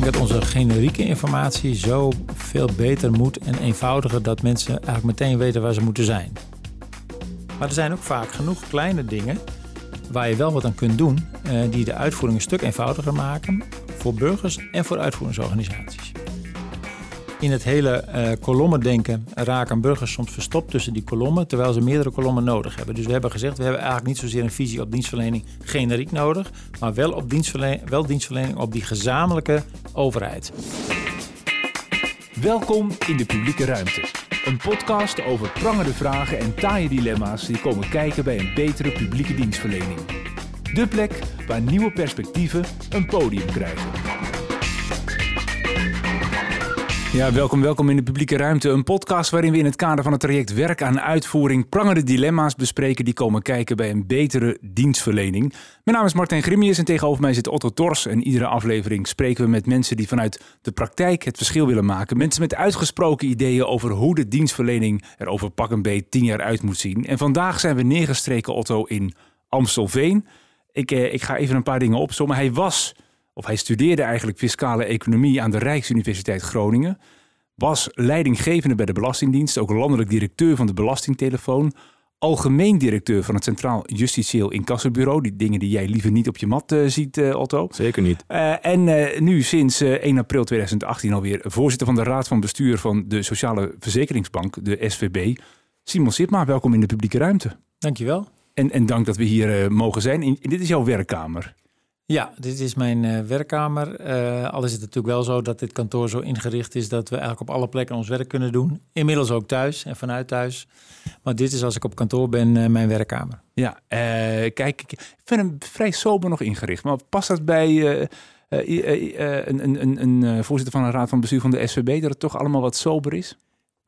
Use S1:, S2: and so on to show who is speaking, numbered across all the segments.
S1: denk dat onze generieke informatie zo veel beter moet en eenvoudiger dat mensen eigenlijk meteen weten waar ze moeten zijn. Maar er zijn ook vaak genoeg kleine dingen waar je wel wat aan kunt doen, eh, die de uitvoering een stuk eenvoudiger maken voor burgers en voor uitvoeringsorganisaties. In het hele uh, kolommendenken raken burgers soms verstopt tussen die kolommen, terwijl ze meerdere kolommen nodig hebben. Dus we hebben gezegd, we hebben eigenlijk niet zozeer een visie op dienstverlening generiek nodig, maar wel, op dienstverlening, wel dienstverlening op die gezamenlijke overheid.
S2: Welkom in de publieke ruimte. Een podcast over prangende vragen en taaie dilemma's die komen kijken bij een betere publieke dienstverlening. De plek waar nieuwe perspectieven een podium krijgen. Ja, welkom, welkom in de publieke ruimte. Een podcast waarin we in het kader van het traject Werk aan Uitvoering prangende dilemma's bespreken die komen kijken bij een betere dienstverlening. Mijn naam is Martijn Grimius en tegenover mij zit Otto Tors. En iedere aflevering spreken we met mensen die vanuit de praktijk het verschil willen maken. Mensen met uitgesproken ideeën over hoe de dienstverlening er over pak een beet tien jaar uit moet zien. En vandaag zijn we neergestreken, Otto, in Amstelveen. Ik, eh, ik ga even een paar dingen opzommen. Hij was of hij studeerde eigenlijk fiscale economie aan de Rijksuniversiteit Groningen. Was leidinggevende bij de Belastingdienst, ook landelijk directeur van de Belastingtelefoon. Algemeen directeur van het Centraal Justitieel Incassobureau. Die dingen die jij liever niet op je mat uh, ziet, uh, Otto.
S3: Zeker niet.
S2: Uh, en nu sinds 1 april 2018 alweer voorzitter van de Raad van Bestuur van de Sociale Verzekeringsbank, de SVB. Simon Sitma, welkom in de publieke ruimte.
S1: Dankjewel.
S2: En, en dank dat we hier mogen zijn. In, dit is jouw werkkamer.
S1: Ja, dit is mijn uh, werkkamer. Uh, al is het natuurlijk wel zo dat dit kantoor zo ingericht is dat we eigenlijk op alle plekken ons werk kunnen doen. Inmiddels ook thuis en vanuit thuis. Maar dit is als ik op kantoor ben uh, mijn werkkamer.
S2: Ja, kijk, ik vind hem vrij sober nog ingericht. Maar past dat bij een, een, een, een voorzitter van een raad van bestuur van de SVB dat het toch allemaal wat sober is?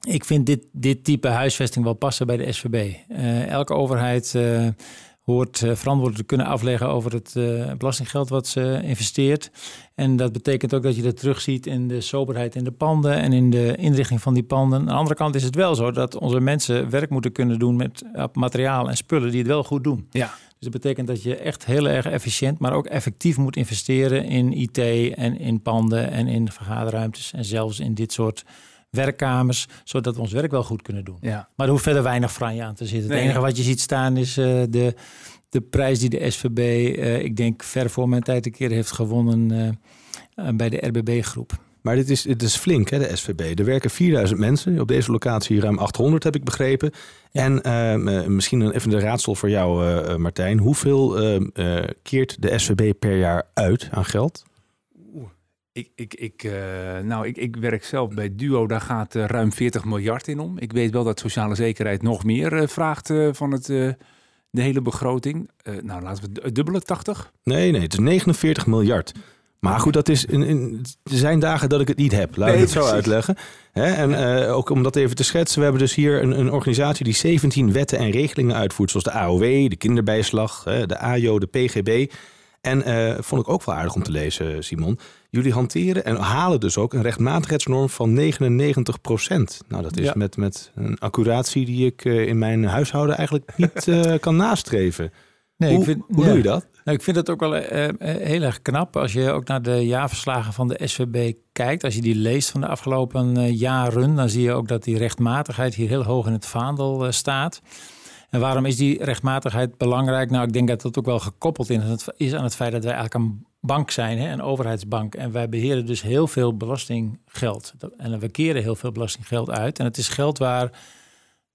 S1: Ik vind dit, dit type huisvesting wel passen bij de SVB. elke overheid hoort uh, verantwoordelijk te kunnen afleggen over het uh, belastinggeld wat ze investeert. En dat betekent ook dat je dat terugziet in de soberheid in de panden en in de inrichting van die panden. Aan de andere kant is het wel zo dat onze mensen werk moeten kunnen doen met materiaal en spullen die het wel goed doen.
S2: Ja.
S1: Dus dat betekent dat je echt heel erg efficiënt, maar ook effectief moet investeren in IT en in panden en in vergaderruimtes en zelfs in dit soort werkkamers, zodat we ons werk wel goed kunnen doen.
S2: Ja.
S1: Maar er hoeft verder weinig franje aan te zitten. Het enige wat je ziet staan is uh, de, de prijs die de SVB, uh, eh, ik denk ver voor mijn tijd een keer heeft gewonnen uh, bij de RBB-groep.
S3: Maar dit is, dit is flink, hè, de SVB. Er werken 4000 mensen. Op deze locatie ruim 800, heb ik begrepen. Ja. En misschien even de raadsel voor jou, Martijn. Hoeveel keert de SVB per jaar uit aan geld?
S2: Ik, ik, ik, uh, nou, ik, ik werk zelf bij Duo, daar gaat uh, ruim 40 miljard in om. Ik weet wel dat sociale zekerheid nog meer uh, vraagt van het, de hele begroting. nou, laten we dubbele 80?
S3: Nee, nee, het is 49 miljard. Maar goed, dat is in, in, er zijn dagen dat ik het niet heb. Laat nee, ik het zo precies. uitleggen. Hè? En ook om dat even te schetsen, we hebben dus hier een, een, organisatie die 17 wetten en regelingen uitvoert, zoals de AOW, de kinderbijslag, de AJO, de PGB. En vond ik ook wel aardig om te lezen, Simon. Jullie hanteren en halen dus ook een rechtmatigheidsnorm van 99 procent. Nou, dat is ja. met, met een accuratie die ik uh, in mijn huishouden eigenlijk niet uh, kan nastreven. Nee, hoe, ik vind, hoe ja. doe je dat?
S1: Nou, ik vind het ook wel uh, heel erg knap als je ook naar de jaarverslagen van de SVB kijkt. Als je die leest van de afgelopen jaren, dan zie je ook dat die rechtmatigheid hier heel hoog in het vaandel staat. En waarom is die rechtmatigheid belangrijk? Nou, ik denk dat dat ook wel gekoppeld is aan het feit dat wij eigenlijk een bank zijn, hè, een overheidsbank. En wij beheren dus heel veel belastinggeld. En we keren heel veel belastinggeld uit. En het is geld waar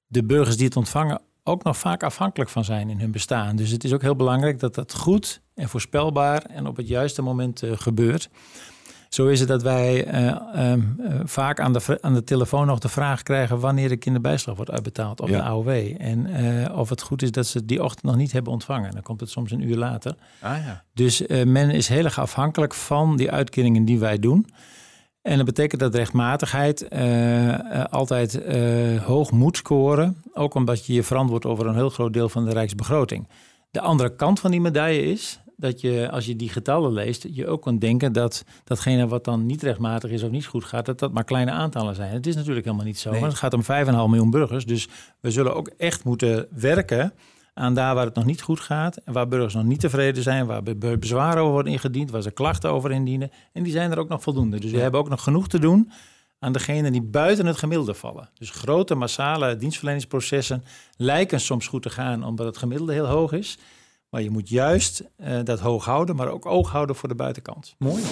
S1: de burgers die het ontvangen ook nog vaak afhankelijk van zijn in hun bestaan. Dus het is ook heel belangrijk dat dat goed en voorspelbaar en op het juiste moment uh, gebeurt. Zo is het dat wij uh, uh, vaak aan de, aan de telefoon nog de vraag krijgen wanneer de kinderbijslag wordt uitbetaald op ja. de AOW. En uh, of het goed is dat ze die ochtend nog niet hebben ontvangen. Dan komt het soms een uur later.
S2: Ah, ja.
S1: Dus men is heel erg afhankelijk van die uitkeringen die wij doen. En dat betekent dat rechtmatigheid altijd hoog moet scoren. Ook omdat je je verantwoordt over een heel groot deel van de rijksbegroting. De andere kant van die medaille is dat je, als je die getallen leest, je ook kan denken dat datgene wat dan niet rechtmatig is of niet goed gaat, dat dat maar kleine aantallen zijn. Het is natuurlijk helemaal niet zo. Nee. Maar het gaat om 5,5 miljoen burgers. Dus we zullen ook echt moeten werken aan daar waar het nog niet goed gaat. En waar burgers nog niet tevreden zijn, waar bezwaren over worden ingediend, waar ze klachten over indienen. En die zijn er ook nog voldoende. Dus we hebben ook nog genoeg te doen aan degenen die buiten het gemiddelde vallen. Dus grote massale dienstverleningsprocessen lijken soms goed te gaan omdat het gemiddelde heel hoog is. Maar je moet juist uh, dat hoog houden, maar ook oog houden voor de buitenkant.
S3: Mooi.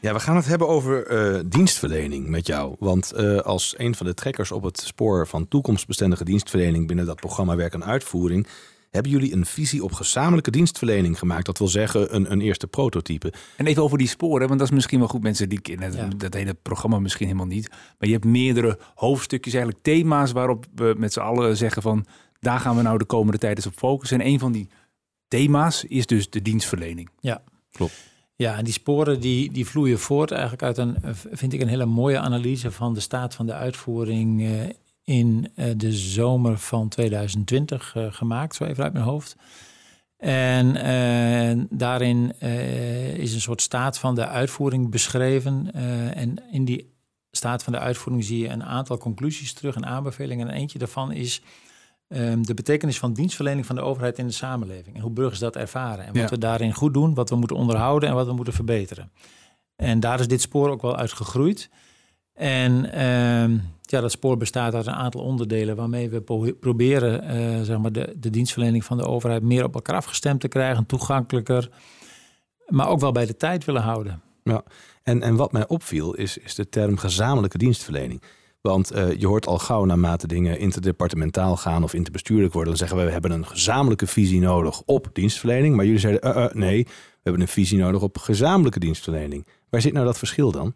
S3: Ja, we gaan het hebben over uh, dienstverlening met jou. Want uh, als een van de trekkers op het spoor van toekomstbestendige dienstverlening binnen dat programma Werk en Uitvoering, hebben jullie een visie op gezamenlijke dienstverlening gemaakt. Dat wil zeggen een, een eerste prototype.
S2: En even over die sporen, want dat is misschien wel goed. Mensen die kennen dat hele programma misschien helemaal niet. Maar je hebt meerdere hoofdstukjes, eigenlijk thema's waarop we met z'n allen zeggen van daar gaan we nou de komende tijd eens op focussen. En een van die thema's is dus de dienstverlening.
S1: Ja, klopt. Ja, en die sporen die, die vloeien voort eigenlijk uit een, vind ik, een hele mooie analyse van de staat van de uitvoering eh, in eh, de zomer van 2020 uh, eh, gemaakt, zo even uit mijn hoofd. En daarin is een soort staat van de uitvoering beschreven. en in die staat van de uitvoering zie je een aantal conclusies terug en aanbevelingen. En eentje daarvan is Ehm, de betekenis van dienstverlening van de overheid in de samenleving. En hoe burgers dat ervaren. En wat we daarin goed doen, wat we moeten onderhouden en wat we moeten verbeteren. En daar is dit spoor ook wel uit gegroeid. En ehm, ja, dat spoor bestaat uit een aantal onderdelen waarmee we proberen uh, zeg maar de, de dienstverlening van de overheid meer op elkaar afgestemd te krijgen, toegankelijker, maar ook wel bij de tijd willen houden.
S3: Ja, en, en wat mij opviel is, is de term gezamenlijke dienstverlening. Want eh, je hoort al gauw naarmate dingen interdepartementaal gaan of interbestuurlijk worden, dan zeggen we we hebben een gezamenlijke visie nodig op dienstverlening. Maar jullie zeiden uh, uh, nee, we hebben een visie nodig op gezamenlijke dienstverlening. Waar zit nou dat verschil dan?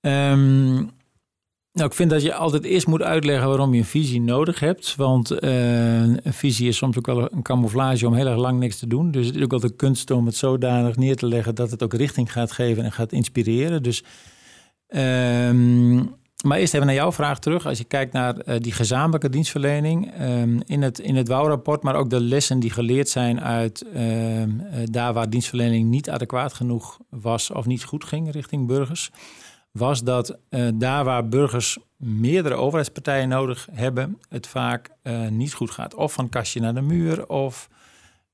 S1: Um, nou, ik vind dat je altijd eerst moet uitleggen waarom je een visie nodig hebt. Want een visie is soms ook wel een camouflage om heel erg lang niks te doen. Dus het is ook altijd de kunst om het zodanig neer te leggen dat het ook richting gaat geven en gaat inspireren. Dus um, maar eerst even naar jouw vraag terug. Als je kijkt naar uh, die gezamenlijke dienstverlening um, in het, in het WOW-rapport, maar ook de lessen die geleerd zijn uit uh, daar waar dienstverlening niet adequaat genoeg was of niet goed ging richting burgers, was dat uh, daar waar burgers meerdere overheidspartijen nodig hebben, het vaak niet goed gaat. Of van kastje naar de muur, of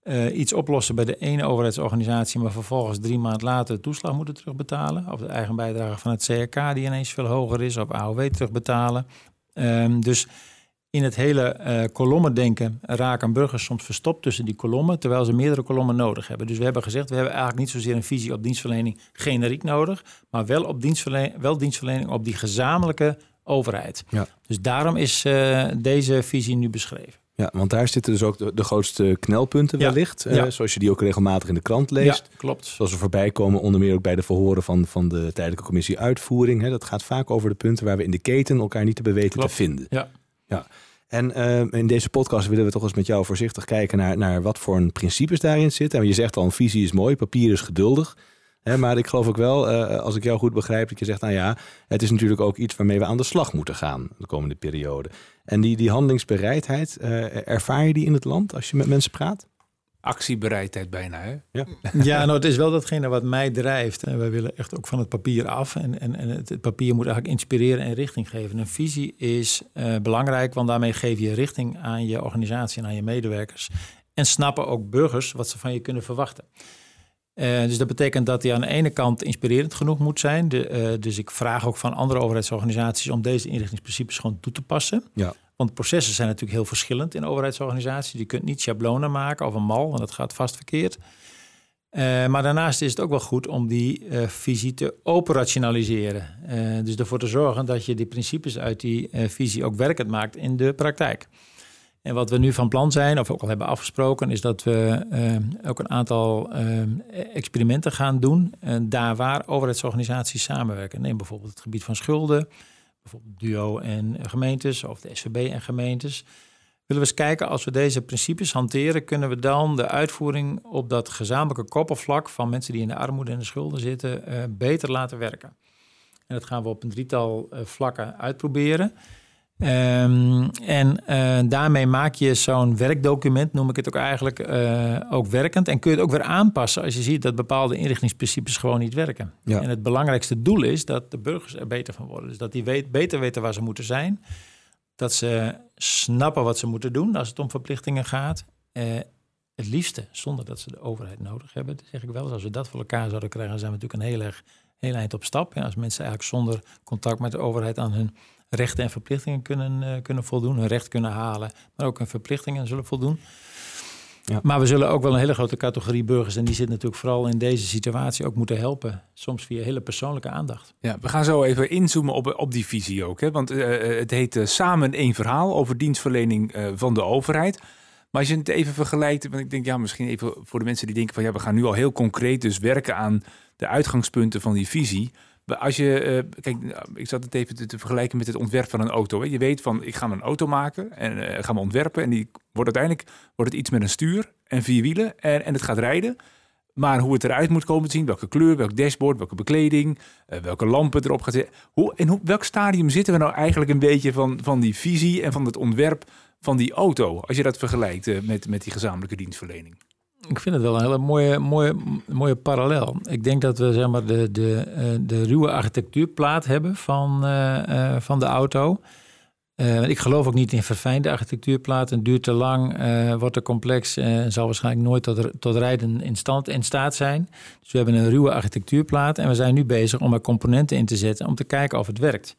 S1: uh, iets oplossen bij de ene overheidsorganisatie, maar vervolgens drie maanden later de toeslag moeten terugbetalen. Of de eigen bijdrage van het CRK, die ineens veel hoger is, of AOW terugbetalen. Um, dus in het hele uh, kolommendenken raken burgers soms verstopt tussen die kolommen, terwijl ze meerdere kolommen nodig hebben. Dus we hebben gezegd, we hebben eigenlijk niet zozeer een visie op dienstverlening generiek nodig, maar wel, op dienstverlening, wel dienstverlening op die gezamenlijke overheid. Ja. Dus daarom is uh, deze visie nu beschreven.
S3: Ja, want daar zitten dus ook de, de grootste knelpunten wellicht. Eh, zoals je die ook regelmatig in de krant leest.
S1: Ja, klopt.
S3: Zoals we voorbij komen, onder meer ook bij de verhoren van, van de tijdelijke commissie uitvoering. Hè. Dat gaat vaak over de punten waar we in de keten elkaar niet te beweten te vinden.
S1: Ja.
S3: ja. En uh, in deze podcast willen we toch eens met jou voorzichtig kijken naar, naar wat voor een principes daarin zitten. En je zegt al, een visie is mooi, papier is geduldig. Hè, maar ik geloof ook wel, uh, als ik jou goed begrijp, dat je zegt, nou ja, het is natuurlijk ook iets waarmee we aan de slag moeten gaan de komende periode. En die, die handelingsbereidheid, uh, ervaar je die in het land als je met mensen praat?
S2: Actiebereidheid bijna, hè?
S1: Ja, ja nou, het is wel datgene wat mij drijft. En wij willen echt ook van het papier af. En, en, en het, papier moet eigenlijk inspireren en richting geven. Een visie is uh, belangrijk, want daarmee geef je richting aan je organisatie en aan je medewerkers. En snappen ook burgers wat ze van je kunnen verwachten. Uh, dus dat betekent dat hij aan de ene kant inspirerend genoeg moet zijn. De, uh, dus ik vraag ook van andere overheidsorganisaties om deze inrichtingsprincipes gewoon toe te passen. Ja. Want processen zijn natuurlijk heel verschillend in overheidsorganisaties. Je kunt niet schablonen maken of een mal, want dat gaat vast verkeerd. Uh, maar daarnaast is het ook wel goed om die visie te operationaliseren. dus ervoor te zorgen dat je die principes uit die visie ook werkend maakt in de praktijk. En wat we nu van plan zijn, of ook al hebben afgesproken, is dat we uh, ook een aantal uh, experimenten gaan doen. Uh, daar waar overheidsorganisaties samenwerken. Neem bijvoorbeeld het gebied van schulden, bijvoorbeeld DUO en gemeentes of de SVB en gemeentes. Willen we eens kijken, als we deze principes hanteren, kunnen we dan de uitvoering op dat gezamenlijke koppelvlak van mensen die in de armoede en de schulden zitten, beter laten werken. En dat gaan we op een drietal vlakken uitproberen. Um, en uh, daarmee maak je zo'n werkdocument, noem ik het ook eigenlijk, uh, ook werkend. En kun je het ook weer aanpassen als je ziet dat bepaalde inrichtingsprincipes gewoon niet werken. Ja. En het belangrijkste doel is dat de burgers er beter van worden. Dus dat die weet, beter weten waar ze moeten zijn. Dat ze snappen wat ze moeten doen als het om verplichtingen gaat. Uh, het liefste zonder dat ze de overheid nodig hebben. Dat zeg ik wel Als we dat voor elkaar zouden krijgen, zijn we natuurlijk een heel, erg, heel eind op stap. Ja, als mensen eigenlijk zonder contact met de overheid aan hun rechten en verplichtingen kunnen, uh, kunnen voldoen, hun recht kunnen halen, maar ook hun verplichtingen zullen voldoen. Ja. Maar we zullen ook wel een hele grote categorie burgers, en die zit natuurlijk vooral in deze situatie, ook moeten helpen. Soms via hele persoonlijke aandacht.
S2: Ja, we gaan zo even inzoomen op, op die visie ook. Hè? Want uh, het heet Samen één verhaal over dienstverlening uh, van de overheid. Maar als je het even vergelijkt, want ik denk ja, misschien even voor de mensen die denken van ja, we gaan nu al heel concreet dus werken aan de uitgangspunten van die visie. Als je, uh, kijk, ik zat het even te, vergelijken met het ontwerp van een auto. Hè. Je weet van, ik ga een auto maken en uh, gaan we ontwerpen. En die wordt uiteindelijk wordt het iets met een stuur en vier wielen en, en het gaat rijden. Maar hoe het eruit moet komen te zien, welke kleur, welk dashboard, welke bekleding, uh, welke lampen erop gaat zitten. Hoe, in hoe, welk stadium zitten we nou eigenlijk een beetje van, van die visie en van het ontwerp van die auto, als je dat vergelijkt met, met die gezamenlijke dienstverlening?
S1: Ik vind het wel een hele mooie, mooie, mooie parallel. Ik denk dat we zeg maar, de, de, eh, de ruwe architectuurplaat hebben van, uh, van de auto. Ik geloof ook niet in verfijnde architectuurplaat. Het duurt te lang, wordt te complex en zal waarschijnlijk nooit tot, tot rijden in, stand, in staat zijn. Dus we hebben een ruwe architectuurplaat en we zijn nu bezig om er componenten in te zetten om te kijken of het werkt.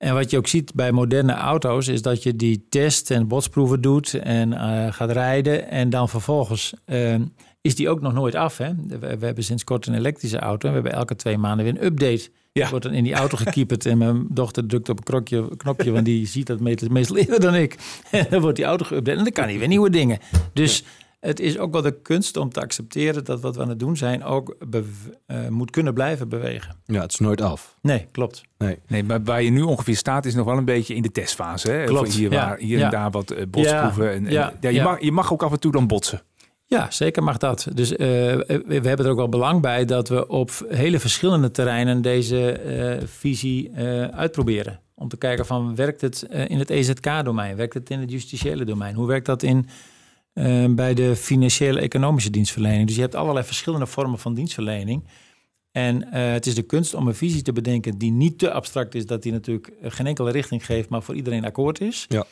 S1: En wat je ook ziet bij moderne auto's is dat je die test en botsproeven doet en uh, gaat rijden. En dan vervolgens uh, is die ook nog nooit af. Hè? We, we, hebben sinds kort een elektrische auto en we hebben elke twee maanden weer een update. Ja. wordt dan in die auto gekieperd en mijn dochter drukt op een krokje, knopje, want die ziet dat meestal eerder dan ik. En dan wordt die auto geüpdate en dan kan hij weer nieuwe dingen. Dus het is ook wel de kunst om te accepteren dat wat we aan het doen zijn ook uh, moet kunnen blijven bewegen.
S3: Ja, het is nooit af.
S1: Nee, klopt.
S2: Nee. nee, maar waar je nu ongeveer staat is nog wel een beetje in de testfase. Hè? Klopt. Hier, waar, hier en daar wat uh, botsproeven. Ja. En, en, ja. je, Mag, je mag ook af en toe dan botsen.
S1: Ja, zeker mag dat. Dus uh, we hebben er ook wel belang bij dat we op hele verschillende terreinen deze uh, visie uh, uitproberen. Om te kijken van werkt het in het EZK-domein, werkt het in het justitiële domein, hoe werkt dat in Ehm, bij de financiële economische dienstverlening. Dus je hebt allerlei verschillende vormen van dienstverlening. En eh, het is de kunst om een visie te bedenken die niet te abstract is, dat die natuurlijk eh, geen enkele richting geeft, maar voor iedereen akkoord is. Ja.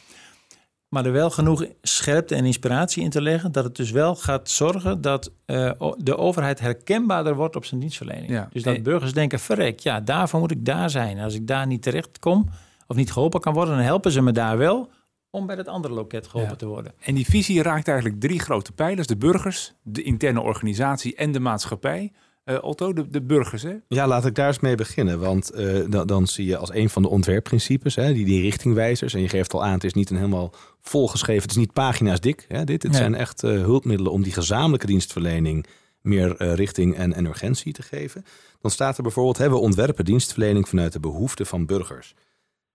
S1: Maar er wel genoeg scherpte en inspiratie in te leggen, dat het dus wel gaat zorgen dat uh, de overheid herkenbaarder wordt op zijn dienstverlening. Ja. Dus dat burgers denken, verrek, ja, daarvoor moet ik daar zijn. Als ik daar niet terecht kom of niet geholpen kan worden, dan helpen ze me daar wel om bij het andere loket geholpen te worden.
S2: En die visie raakt eigenlijk drie grote pijlers. De burgers, de interne organisatie en de maatschappij. Uh, Otto, de, de, burgers, hè?
S3: Ja, laat ik daar eens mee beginnen. Want uh, dan, dan, zie je als een van de ontwerpprincipes, hè, die, die richtingwijzers. En je geeft al aan, het is niet een helemaal volgeschreven, het is niet pagina's dik. Hè, dit. Het zijn echt uh, hulpmiddelen om die gezamenlijke dienstverlening meer richting en, en urgentie te geven. Dan staat er bijvoorbeeld, hè, we ontwerpen dienstverlening vanuit de behoeften van burgers.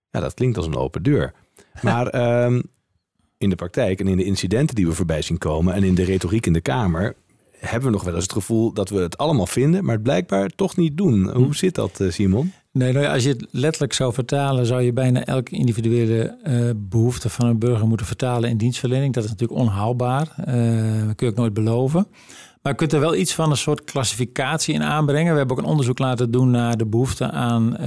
S3: Ja, dat klinkt als een open deur. Maar um, in de praktijk en in de incidenten die we voorbij zien komen en in de retoriek in de Kamer, hebben we nog wel eens het gevoel dat we het allemaal vinden, maar het blijkbaar toch niet doen. Hoe hm. zit dat, eh, Simon?
S1: Nee, nou ja, als je het letterlijk zou vertalen, zou je bijna elke individuele uh, behoefte van een burger moeten vertalen in dienstverlening. Dat is natuurlijk onhaalbaar. Uh, dat kun je ook nooit beloven. Maar je kunt er wel iets van een soort klassificatie in aanbrengen. We hebben ook een onderzoek laten doen naar de behoefte aan uh,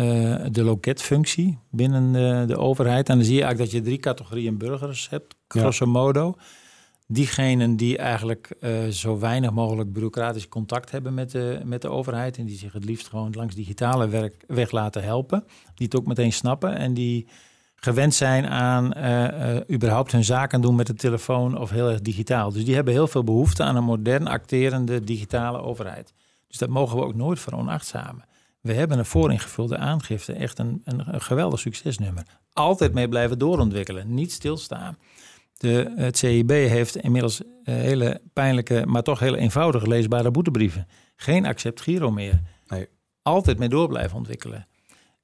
S1: de loketfunctie binnen de, de, overheid. En dan zie je eigenlijk dat je drie categorieën burgers hebt, grosso modo. Diegenen die eigenlijk uh, zo weinig mogelijk bureaucratisch contact hebben met de, met de overheid. En die zich het liefst gewoon langs digitale werk, weg laten helpen. Die het ook meteen snappen en die gewend zijn aan uh, überhaupt hun zaken doen met de telefoon of heel erg digitaal. Dus die hebben heel veel behoefte aan een modern acterende digitale overheid. Dus dat mogen we ook nooit veronachtzamen. We hebben een vooringevulde aangifte, echt een, een, een geweldig succesnummer. Altijd mee blijven doorontwikkelen, niet stilstaan. De, het CIB heeft inmiddels hele pijnlijke, maar toch heel eenvoudige leesbare boetebrieven. Geen accept Giro meer. Nee. Altijd mee door blijven ontwikkelen.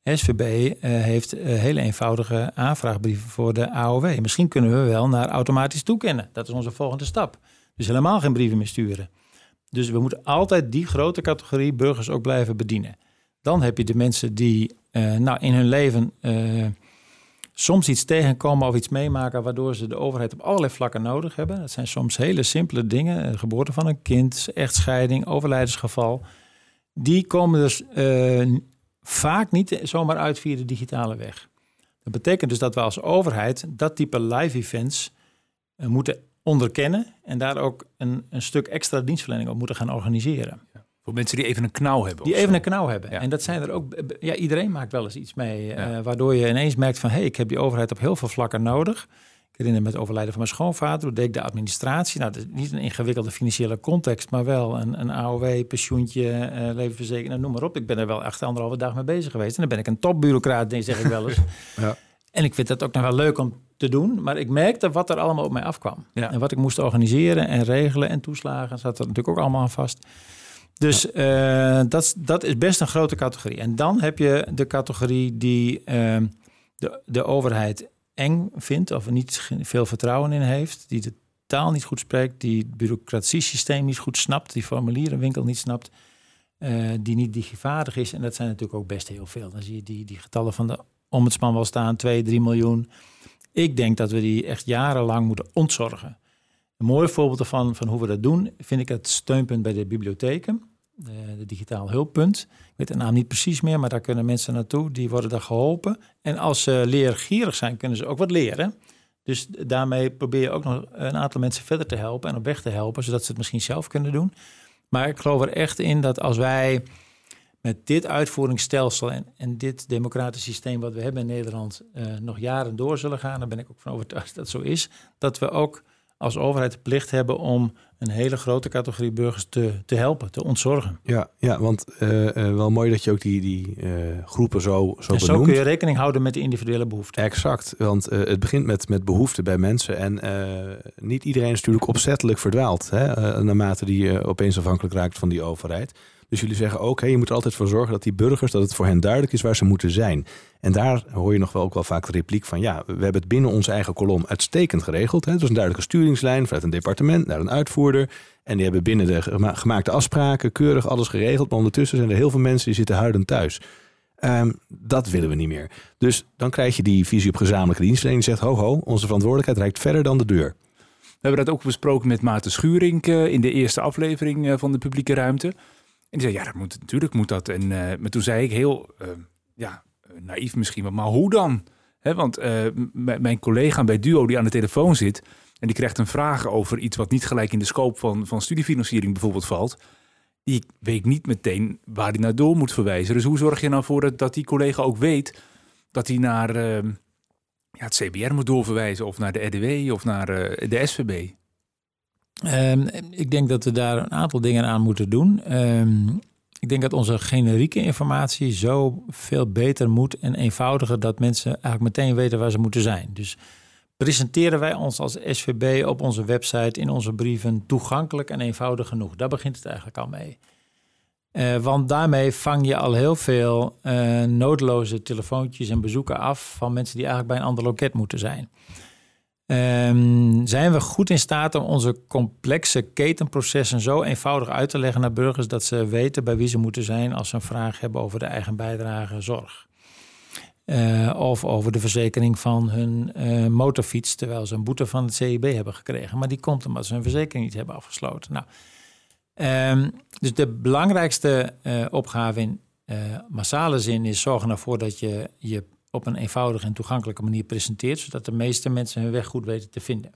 S1: SVB uh, eh, heeft uh, hele eenvoudige aanvraagbrieven voor de AOW. Misschien kunnen we wel naar automatisch toekennen. Dat is onze volgende stap. Dus helemaal geen brieven meer sturen. Dus we moeten altijd die grote categorie burgers ook blijven bedienen. Dan heb je de mensen die uh, nou, in hun leven soms iets tegenkomen of iets meemaken waardoor ze de overheid op allerlei vlakken nodig hebben. Dat zijn soms hele simpele dingen. Geboorte van een kind, echtscheiding, overlijdensgeval. Die komen dus vaak niet zomaar uit via de digitale weg. Dat betekent dus dat we als overheid dat type live events uh, moeten onderkennen en daar ook een, een stuk extra dienstverlening op moeten gaan organiseren.
S2: Voor mensen die even een knauw hebben.
S1: Die even een knauw hebben. En dat zijn er ook. Ja, iedereen maakt wel eens iets mee. Uh, waardoor je ineens merkt van hé, hey, ik heb die overheid op heel veel vlakken nodig. Ik herinner me het overlijden van mijn schoonvader. Toen deed ik de administratie. Nou, dat is niet een ingewikkelde financiële context, maar wel een, een AOW, pensioentje, uh, levenverzekering, nou, noem maar op. Ik ben er wel echt anderhalve dag mee bezig geweest. En dan ben ik een topbureaucraat, zeg ik wel eens. ja. En ik vind dat ook nog wel leuk om te doen. Maar ik merkte wat er allemaal op mij afkwam. En wat ik moest organiseren en regelen en toeslagen. Zat er natuurlijk ook allemaal aan vast. Dus uh, dat, dat is best een grote categorie. En dan heb je de categorie die uh, de, de overheid eng vindt of niet veel vertrouwen in heeft, die de taal niet goed spreekt, die het bureaucratiesysteem niet goed snapt, die formulierenwinkel niet snapt, uh, die niet digivaardig is. En dat zijn natuurlijk ook best heel veel. Dan zie je die, die getallen van de ombudsman wel staan, 2, 3 miljoen. Ik denk dat we die echt jarenlang moeten ontzorgen. Een mooi voorbeeld ervan, van hoe we dat doen, vind ik het steunpunt bij de bibliotheken. De, de, digitaal hulppunt. Ik weet de naam niet precies meer, maar daar kunnen mensen naartoe. Die worden daar geholpen. En als ze leergierig zijn, kunnen ze ook wat leren. Dus daarmee probeer je ook nog een aantal mensen verder te helpen en op weg te helpen, zodat ze het misschien zelf kunnen doen. Maar ik geloof er echt in dat als wij met dit uitvoeringsstelsel en, dit democratisch systeem wat we hebben in Nederland uh, nog jaren door zullen gaan, dan ben ik ook van overtuigd dat zo is, dat we ook als overheid de plicht hebben om een hele grote categorie burgers te, te helpen, te ontzorgen.
S3: Ja, ja want uh, uh, wel mooi dat je ook die, die uh, groepen zo, zo en benoemt.
S1: zo kun je rekening houden met de individuele behoeften.
S3: Exact, want het begint met, met behoeften bij mensen. En niet iedereen is natuurlijk opzettelijk verdwaald, hè, naarmate die opeens afhankelijk raakt van die overheid. Dus jullie zeggen ook, hey, je moet er altijd voor zorgen dat die burgers, dat het voor hen duidelijk is waar ze moeten zijn. En daar hoor je nog wel ook wel vaak de repliek van, ja, we hebben het binnen onze eigen kolom uitstekend geregeld. Hè? is een duidelijke sturingslijn vanuit een departement naar een uitvoerder. En die hebben binnen de gemaakte afspraken keurig alles geregeld. Maar ondertussen zijn er heel veel mensen die zitten huidend thuis. Um, dat willen we niet meer. Dus dan krijg je die visie op gezamenlijke dienstverlening. Die zegt, ho ho, onze verantwoordelijkheid reikt verder dan de deur.
S2: We hebben dat ook besproken met Maarten Schuring in de eerste aflevering van de publieke ruimte. En die zei, ja, dat moet, natuurlijk moet dat. En, uh, maar toen zei ik heel, uh, ja, naïef misschien, maar hoe dan? Want uh, mijn collega bij Duo die aan de telefoon zit... en die krijgt een vraag over iets wat niet gelijk in de scope van, van studiefinanciering bijvoorbeeld valt... die weet niet meteen waar hij naar door moet verwijzen. Dus hoe zorg je nou voor dat, dat die collega ook weet... dat hij naar ja, het CBR moet doorverwijzen... of naar de RDW of naar de SVB?
S1: Um, ik denk dat we daar een aantal dingen aan moeten doen. Um, ik denk dat onze generieke informatie zo veel beter moet en eenvoudiger dat mensen eigenlijk meteen weten waar ze moeten zijn. Dus presenteren wij ons als SVB op onze website, in onze brieven toegankelijk en eenvoudig genoeg. Daar begint het eigenlijk al mee. Uh, want daarmee vang je al heel veel uh, noodloze telefoontjes en bezoeken af van mensen die eigenlijk bij een ander loket moeten zijn. Um, zijn we goed in staat om onze complexe ketenprocessen zo eenvoudig uit te leggen naar burgers dat ze weten bij wie ze moeten zijn als ze een vraag hebben over de eigen bijdrage zorg? Uh, of over de verzekering van hun uh, motorfiets, terwijl ze een boete van het CIB hebben gekregen. Maar die komt omdat ze hun verzekering niet hebben afgesloten. Nou, um, dus de belangrijkste uh, opgave in massale zin is zorgen ervoor dat je je op een eenvoudige en toegankelijke manier presenteert, zodat de meeste mensen hun weg goed weten te vinden.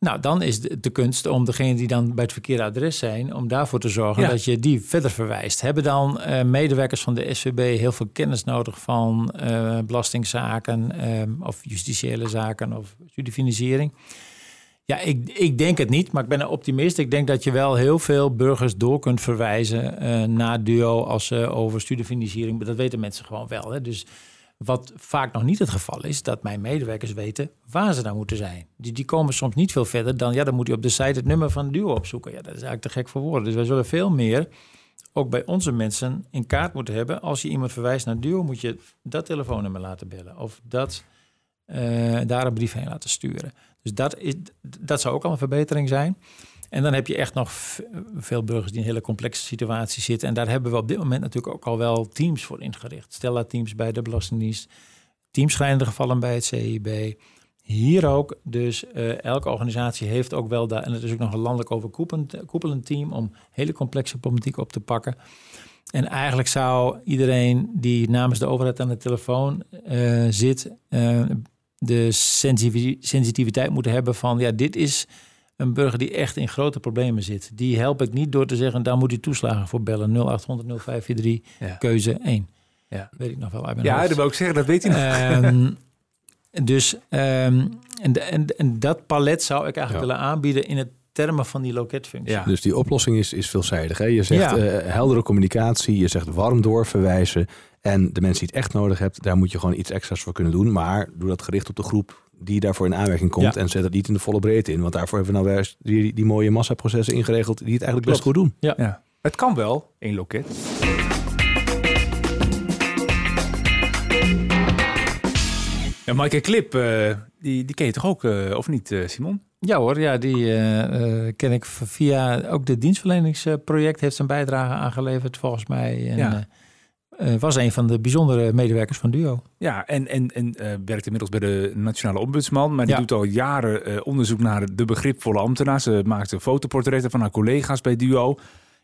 S1: Nou, dan is de, de kunst om degene die dan bij het verkeerde adres zijn, om daarvoor te zorgen dat je die verder verwijst. Hebben dan uh, medewerkers van de SVB heel veel kennis nodig van uh, belastingzaken uh, of justitiële zaken of studiefinanciering? Ja, ik, ik denk het niet, maar ik ben een optimist. Ik denk dat je wel heel veel burgers door kunt verwijzen naar DUO als ze over studiefinanciering. Dat weten mensen gewoon wel. Hè? Dus wat vaak nog niet het geval is, dat mijn medewerkers weten waar ze dan moeten zijn. Die, die komen soms niet veel verder dan, ja, dan moet je op de site het nummer van Duo opzoeken. Ja, dat is eigenlijk te gek voor woorden. Dus wij zullen veel meer, ook bij onze mensen, in kaart moeten hebben. Als je iemand verwijst naar Duo, moet je dat telefoonnummer laten bellen. Of dat, uh, daar een brief heen laten sturen. Dus dat, is, dat zou ook al een verbetering zijn. En dan heb je echt nog veel burgers die in een hele complexe situatie zitten. En daar hebben we op dit moment natuurlijk ook al wel teams voor ingericht. Stella-teams bij de Belastingdienst, teamschrijnende gevallen bij het CIB. Hier ook, dus uh, elke organisatie heeft ook wel daar, en het is ook nog een landelijk overkoepelend koepelend team om hele complexe problematiek op te pakken. en eigenlijk zou iedereen die namens de overheid aan de telefoon uh, zit, uh, de sensitiviteit moeten hebben van ja, dit is een burger die echt in grote problemen zit. Die help ik niet door te zeggen, daar moet u toeslagen voor bellen. 0800 0543, ja. keuze 1. Ja. Weet ik nog wel
S2: Ja, dat wil ik zeggen, dat weet hij nog. Um,
S1: dus um, en, en, en dat palet zou ik eigenlijk willen aanbieden in het termen van die loketfunctie.
S3: Ja. Dus die oplossing is, is veelzijdig. Hè? Je zegt ja. uh, heldere communicatie, je zegt warm doorverwijzen. En de mensen die het echt nodig hebt, daar moet je gewoon iets extra's voor kunnen doen. Maar doe dat gericht op de groep die daarvoor in aanmerking komt. En zet het niet in de volle breedte in. Want daarvoor hebben we nou weer die, die mooie massaprocessen ingeregeld die het eigenlijk best goed doen.
S2: Ja. ja. Het kan wel, één loket. Ja, Maaike Klip, uh, die, die ken je toch ook, uh, of niet, uh, Simon?
S1: Ja hoor, ja, die ken ik via ook de dienstverleningsproject heeft zijn bijdrage aangeleverd volgens mij. En, ja. Uh, was een van de bijzondere medewerkers van Duo.
S2: Ja, en, en, en uh, werkt inmiddels bij de Nationale Ombudsman. Maar die doet al jaren uh, onderzoek naar de begripvolle ambtenaar. Ze maakte fotoportretten van haar collega's bij Duo.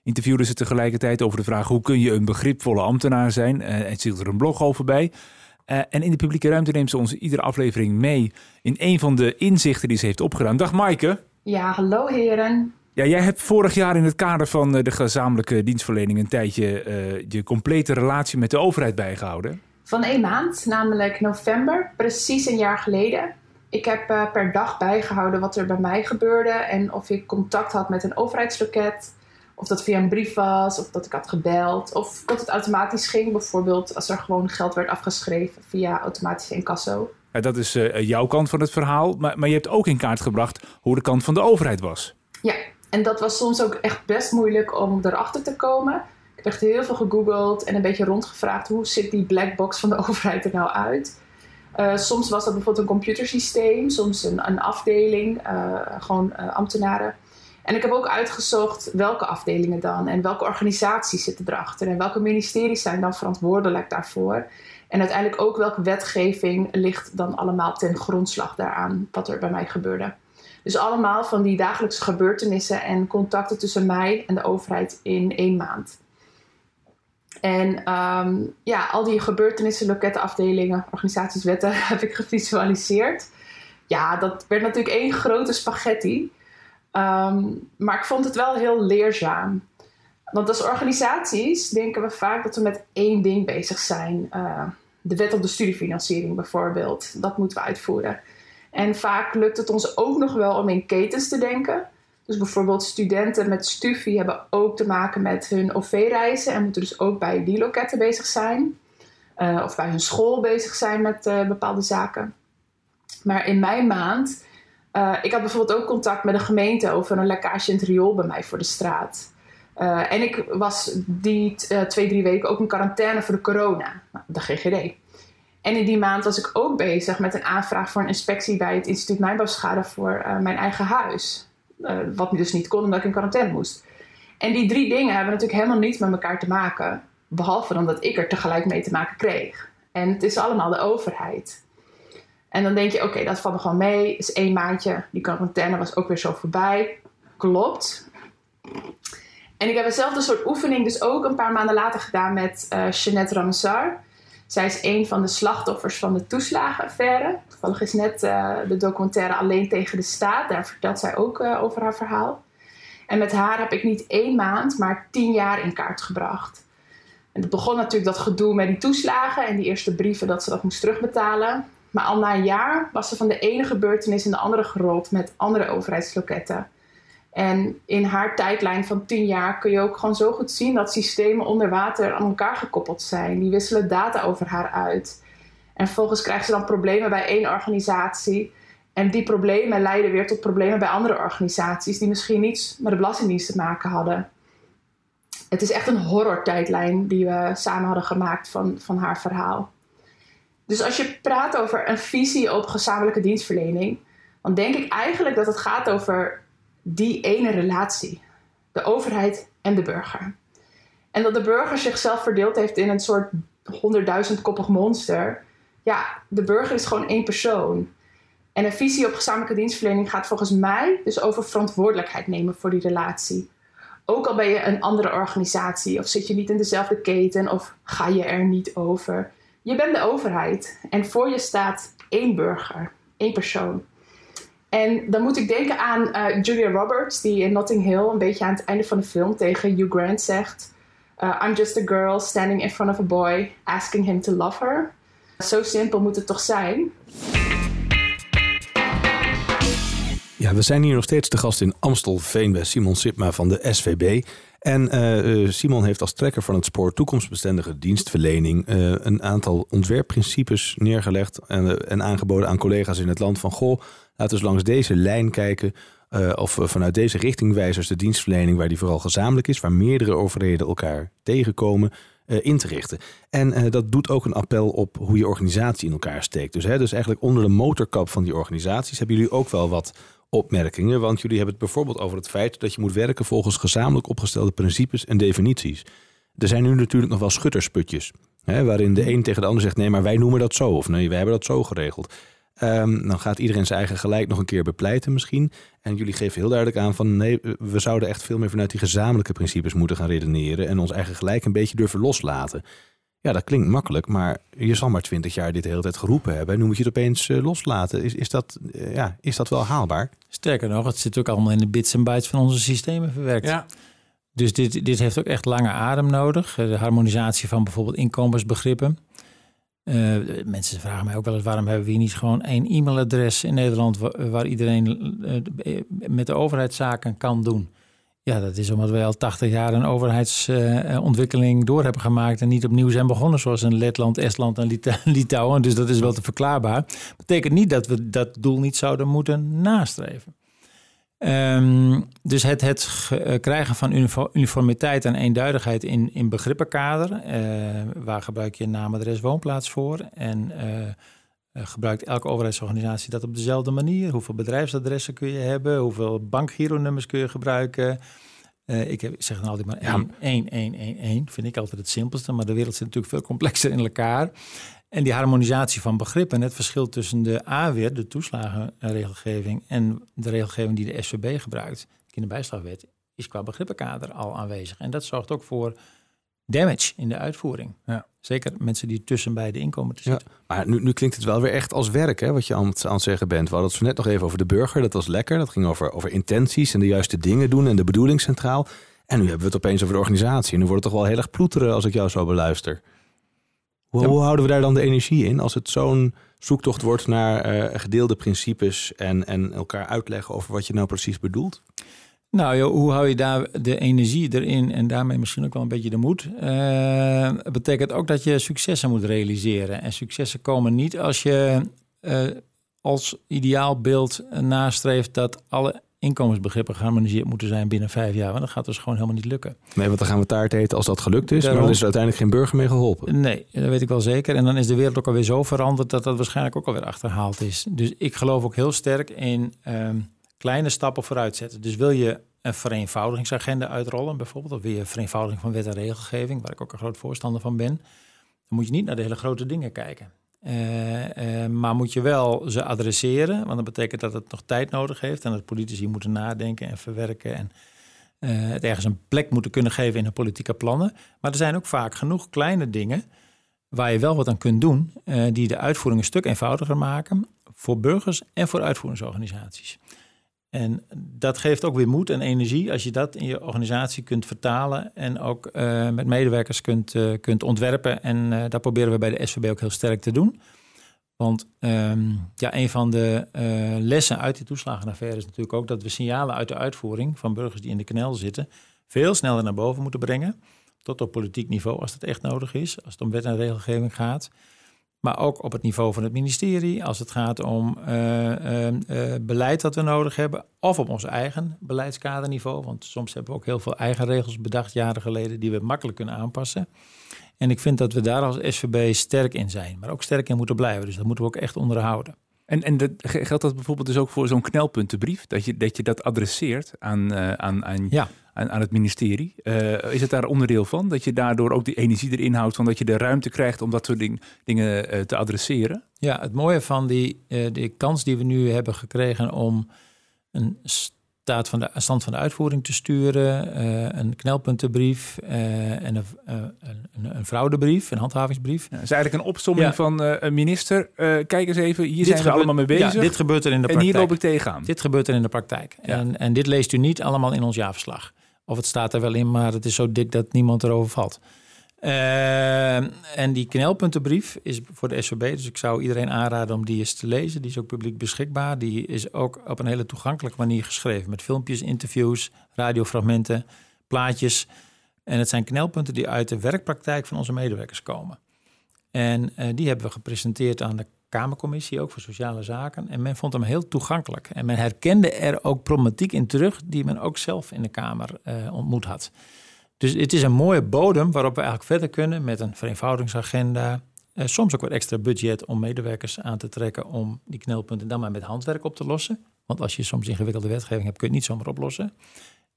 S2: Interviewde ze tegelijkertijd over de vraag hoe kun je een begripvolle ambtenaar zijn. en ze hield er een blog over bij. en in de publieke ruimte neemt ze ons iedere aflevering mee in een van de inzichten die ze heeft opgedaan. Dag Maaike.
S4: Ja, hallo heren.
S2: Ja, jij hebt vorig jaar in het kader van eh, de gezamenlijke dienstverlening een tijdje uh, je complete relatie met de overheid bijgehouden.
S4: Van één maand, namelijk november, precies een jaar geleden. Ik heb uh, per dag bijgehouden wat er bij mij gebeurde en of ik contact had met een overheidsloket. Of dat via een brief was, of dat ik had gebeld, of dat het automatisch ging. Bijvoorbeeld als er gewoon geld werd afgeschreven via automatische incasso.
S2: Ja, dat is uh, jouw kant van het verhaal, maar, maar je hebt ook in kaart gebracht hoe de kant van de overheid was.
S4: Ja, en dat was soms ook echt best moeilijk om erachter te komen. Ik heb echt heel veel gegoogeld en een beetje rondgevraagd hoe ziet die black box van de overheid er nou uit. Uh, soms was dat bijvoorbeeld een computersysteem, soms een, een afdeling, uh, gewoon uh, ambtenaren. En ik heb ook uitgezocht welke afdelingen dan en welke organisaties zitten erachter en welke ministeries zijn dan verantwoordelijk daarvoor. En uiteindelijk ook welke wetgeving ligt dan allemaal ten grondslag daaraan wat er bij mij gebeurde. Dus allemaal van die dagelijkse gebeurtenissen en contacten tussen mij en de overheid in één maand. En um, ja, al die gebeurtenissen, lokettenafdelingen, organisaties, wetten heb ik gevisualiseerd. Ja, dat werd natuurlijk één grote spaghetti. Um, maar ik vond het wel heel leerzaam. Want als organisaties denken we vaak dat we met één ding bezig zijn. Uh, de wet op de studiefinanciering bijvoorbeeld. Dat moeten we uitvoeren. En vaak lukt het ons ook nog wel om in ketens te denken. Dus bijvoorbeeld studenten met STUFI hebben ook te maken met hun OV-reizen en moeten dus ook bij die loketten bezig zijn. Uh, of bij hun school bezig zijn met uh, bepaalde zaken. Maar in mijn maand, uh, ik had bijvoorbeeld ook contact met een gemeente over een lekkage in het riool bij mij voor de straat. en ik was die twee, drie weken ook in quarantaine voor de corona, nou, de GGD. En in die maand was ik ook bezig met een aanvraag voor een inspectie bij het instituut Mijnbouwschade voor uh, mijn eigen huis. Uh, wat dus niet kon omdat ik in quarantaine moest. En die drie dingen hebben natuurlijk helemaal niets met elkaar te maken. Behalve dan dat ik er tegelijk mee te maken kreeg. En het is allemaal de overheid. En dan denk je, oké, dat valt me gewoon mee. is één maandje. Die quarantaine was ook weer zo voorbij. Klopt. En ik heb hetzelfde soort oefening dus ook een paar maanden later gedaan met uh, Jeanette Ramsar. Zij is een van de slachtoffers van de toeslagenaffaire. Toevallig is net uh, de documentaire Alleen tegen de Staat. Daar vertelt zij ook uh, over haar verhaal. En met haar heb ik niet één maand, maar tien jaar in kaart gebracht. En het begon natuurlijk dat gedoe met die toeslagen en die eerste brieven dat ze dat moest terugbetalen. Maar al na een jaar was ze van de ene gebeurtenis in de andere gerold met andere overheidsloketten. En in haar tijdlijn van 10 jaar kun je ook gewoon zo goed zien dat systemen onder water aan elkaar gekoppeld zijn. Die wisselen data over haar uit. En vervolgens krijgt ze dan problemen bij één organisatie. En die problemen leiden weer tot problemen bij andere organisaties die misschien niets met de Belastingdienst te maken hadden. Het is echt een horror-tijdlijn die we samen hadden gemaakt van, van haar verhaal. Dus als je praat over een visie op gezamenlijke dienstverlening, dan denk ik eigenlijk dat het gaat over die ene relatie. De overheid en de burger. En dat de burger zichzelf verdeeld heeft in een soort honderdduizendkoppig monster. Ja, de burger is gewoon één persoon. En een visie op gezamenlijke dienstverlening gaat volgens mij dus over verantwoordelijkheid nemen voor die relatie. Ook al ben je een andere organisatie of zit je niet in dezelfde keten of ga je er niet over. Je bent de overheid en voor je staat één burger, één persoon. En dan moet ik denken aan uh, Julia Roberts, die in Notting Hill een beetje aan het einde van de film tegen Hugh Grant zegt: uh, I'm just a girl standing in front of a boy, asking him to love her. Zo simpel moet het toch zijn?
S3: Ja, we zijn hier nog steeds te gast in Amstelveen bij Simon Sipma van de SVB. En uh, Simon heeft als trekker van het spoor toekomstbestendige dienstverlening een aantal ontwerpprincipes neergelegd en, en, aangeboden aan collega's in het land van goh, laten we langs deze lijn kijken of vanuit deze richting wijzers de dienstverlening waar die vooral gezamenlijk is, waar meerdere overheden elkaar tegenkomen, in te richten. En dat doet ook een appel op hoe je organisatie in elkaar steekt. Dus, hè, dus eigenlijk onder de motorkap van die organisaties hebben jullie ook wel wat opmerkingen. Want jullie hebben het bijvoorbeeld over het feit dat je moet werken volgens gezamenlijk opgestelde principes en definities. Er zijn nu natuurlijk nog wel schuttersputjes. Hè, waarin de een tegen de ander zegt: nee, maar wij noemen dat zo. Of nee, wij hebben dat zo geregeld. Um, dan gaat iedereen zijn eigen gelijk nog een keer bepleiten misschien. En jullie geven heel duidelijk aan van nee, we zouden echt veel meer vanuit die gezamenlijke principes moeten gaan redeneren. En ons eigen gelijk een beetje durven loslaten. Ja, dat klinkt makkelijk, maar je zal maar twintig jaar dit de hele tijd geroepen hebben. En nu moet je het opeens uh, loslaten. Is, is, dat, uh, ja, is dat wel haalbaar?
S1: Sterker nog, het zit ook allemaal in de bits en bytes van onze systemen verwerkt. Ja. Dus dit, dit heeft ook echt lange adem nodig. De harmonisatie van bijvoorbeeld inkomensbegrippen. Uh, mensen vragen mij ook wel eens waarom hebben we hier niet gewoon één e-mailadres in Nederland waar, iedereen met de overheidszaken kan doen. Ja, dat is omdat wij al 80 jaar een overheidsontwikkeling door hebben gemaakt en niet opnieuw zijn begonnen, zoals in Letland, Estland en Litouwen. Dus dat is wel te verklaarbaar. Betekent niet dat we dat doel niet zouden moeten nastreven. Um, dus het, het eh, krijgen van uniformiteit en eenduidigheid in, in begrippenkader. Uh, waar gebruik je naam, adres, woonplaats voor? En uh, gebruikt elke overheidsorganisatie dat op dezelfde manier? Hoeveel bedrijfsadressen kun je hebben? Hoeveel bankgironummers kun je gebruiken? Uh, ik heb, zeg dan altijd maar 1, 1, 1, 1, 1. Vind ik altijd het simpelste. Maar de wereld zit natuurlijk veel complexer in elkaar. En die harmonisatie van begrippen en het verschil tussen de AWER, de toeslagenregelgeving, en de regelgeving die de SVB gebruikt, de kinderbijslagwet, is qua begrippenkader al aanwezig. En dat zorgt ook voor damage in de uitvoering. Ja. Zeker mensen die tussen beide inkomen te zitten. Ja,
S3: maar nu, nu klinkt het wel weer echt als werk, hè, wat je aan het, aan het zeggen bent. We hadden het zo net nog even over de burger. Dat was lekker. Dat ging over, over intenties en de juiste dingen doen en de bedoeling centraal. En nu hebben we het opeens over de organisatie. En nu wordt het toch wel heel erg ploeteren als ik jou zo beluister. Hoe, hoe houden we daar dan de energie in als het zo'n zoektocht wordt naar uh, gedeelde principes en, en elkaar uitleggen over wat je nou precies bedoelt?
S1: Nou, joh, hoe hou je daar de energie erin en daarmee misschien ook wel een beetje de moed? Uh, betekent ook dat je successen moet realiseren. En successen komen niet als je uh, als ideaalbeeld nastreeft dat alle inkomensbegrippen geharmoniseerd moeten zijn binnen vijf jaar. Want dat gaat dus gewoon helemaal niet lukken.
S3: Nee, want dan gaan we taart eten als dat gelukt is. Daarom, maar er is uiteindelijk geen burger mee geholpen.
S1: Nee, dat weet ik wel zeker. En dan is de wereld ook alweer zo veranderd dat dat waarschijnlijk ook alweer achterhaald is. Dus ik geloof ook heel sterk in um, kleine stappen vooruit zetten. Dus wil je een vereenvoudigingsagenda uitrollen, bijvoorbeeld, of je vereenvoudiging van wet en regelgeving, waar ik ook een groot voorstander van ben, dan moet je niet naar de hele grote dingen kijken. Uh, uh, maar moet je wel ze adresseren, want dat betekent dat het nog tijd nodig heeft en dat politici moeten nadenken en verwerken en uh, het ergens een plek moeten kunnen geven in hun politieke plannen. Maar er zijn ook vaak genoeg kleine dingen waar je wel wat aan kunt doen, die de uitvoering een stuk eenvoudiger maken voor burgers en voor uitvoeringsorganisaties. En dat geeft ook weer moed en energie als je dat in je organisatie kunt vertalen en ook uh, met medewerkers kunt, uh, kunt ontwerpen. En uh, dat proberen we bij de SVB ook heel sterk te doen. Want um, ja, een van de lessen uit die toeslagenaffaire is natuurlijk ook dat we signalen uit de uitvoering van burgers die in de knel zitten veel sneller naar boven moeten brengen. Tot op politiek niveau als dat echt nodig is, als het om wet en regelgeving gaat. Maar ook op het niveau van het ministerie, als het gaat om uh, uh, beleid dat we nodig hebben, of op ons eigen beleidskaderniveau. Want soms hebben we ook heel veel eigen regels bedacht jaren geleden die we makkelijk kunnen aanpassen. En ik vind dat we daar als SVB sterk in zijn, maar ook sterk in moeten blijven. Dus dat moeten we ook echt onderhouden.
S2: En, en dat, geldt dat bijvoorbeeld dus ook voor zo'n knelpuntenbrief? Dat je, dat je dat adresseert aan, aan, aan, ja. Aan, aan, het ministerie? Uh, is het daar onderdeel van? Dat je daardoor ook die energie erin houdt, van dat je de ruimte krijgt om dat soort ding, dingen uh, te adresseren?
S1: Ja, het mooie van die, die kans die we nu hebben gekregen om een staat van de stand van de uitvoering te sturen, een knelpuntenbrief en een, een, een, fraudebrief, een handhavingsbrief.
S2: Ja, is eigenlijk een opsomming van een minister. kijk eens even, hier zijn we allemaal mee bezig.
S1: Ja, dit gebeurt er in de praktijk.
S2: En hier loop ik tegenaan.
S1: Dit gebeurt er in de praktijk. En, en dit leest u niet allemaal in ons jaarverslag. Of het staat er wel in, maar het is zo dik dat niemand erover valt. Uh, en die knelpuntenbrief is voor de SVB, dus ik zou iedereen aanraden om die eens te lezen. Die is ook publiek beschikbaar. Die is ook op een hele toegankelijke manier geschreven. Met filmpjes, interviews, radiofragmenten, plaatjes. En het zijn knelpunten die uit de werkpraktijk van onze medewerkers komen. En uh, die hebben we gepresenteerd aan de Kamercommissie, ook voor Sociale Zaken. En men vond hem heel toegankelijk. En men herkende er ook problematiek in terug die men ook zelf in de Kamer uh, ontmoet had. Dus het is een mooie bodem waarop we eigenlijk verder kunnen met een vereenvoudigingsagenda. Uh, soms ook wat extra budget om medewerkers aan te trekken om die knelpunten dan maar met handwerk op te lossen. Want als je soms ingewikkelde wetgeving hebt, kun je het niet zomaar oplossen.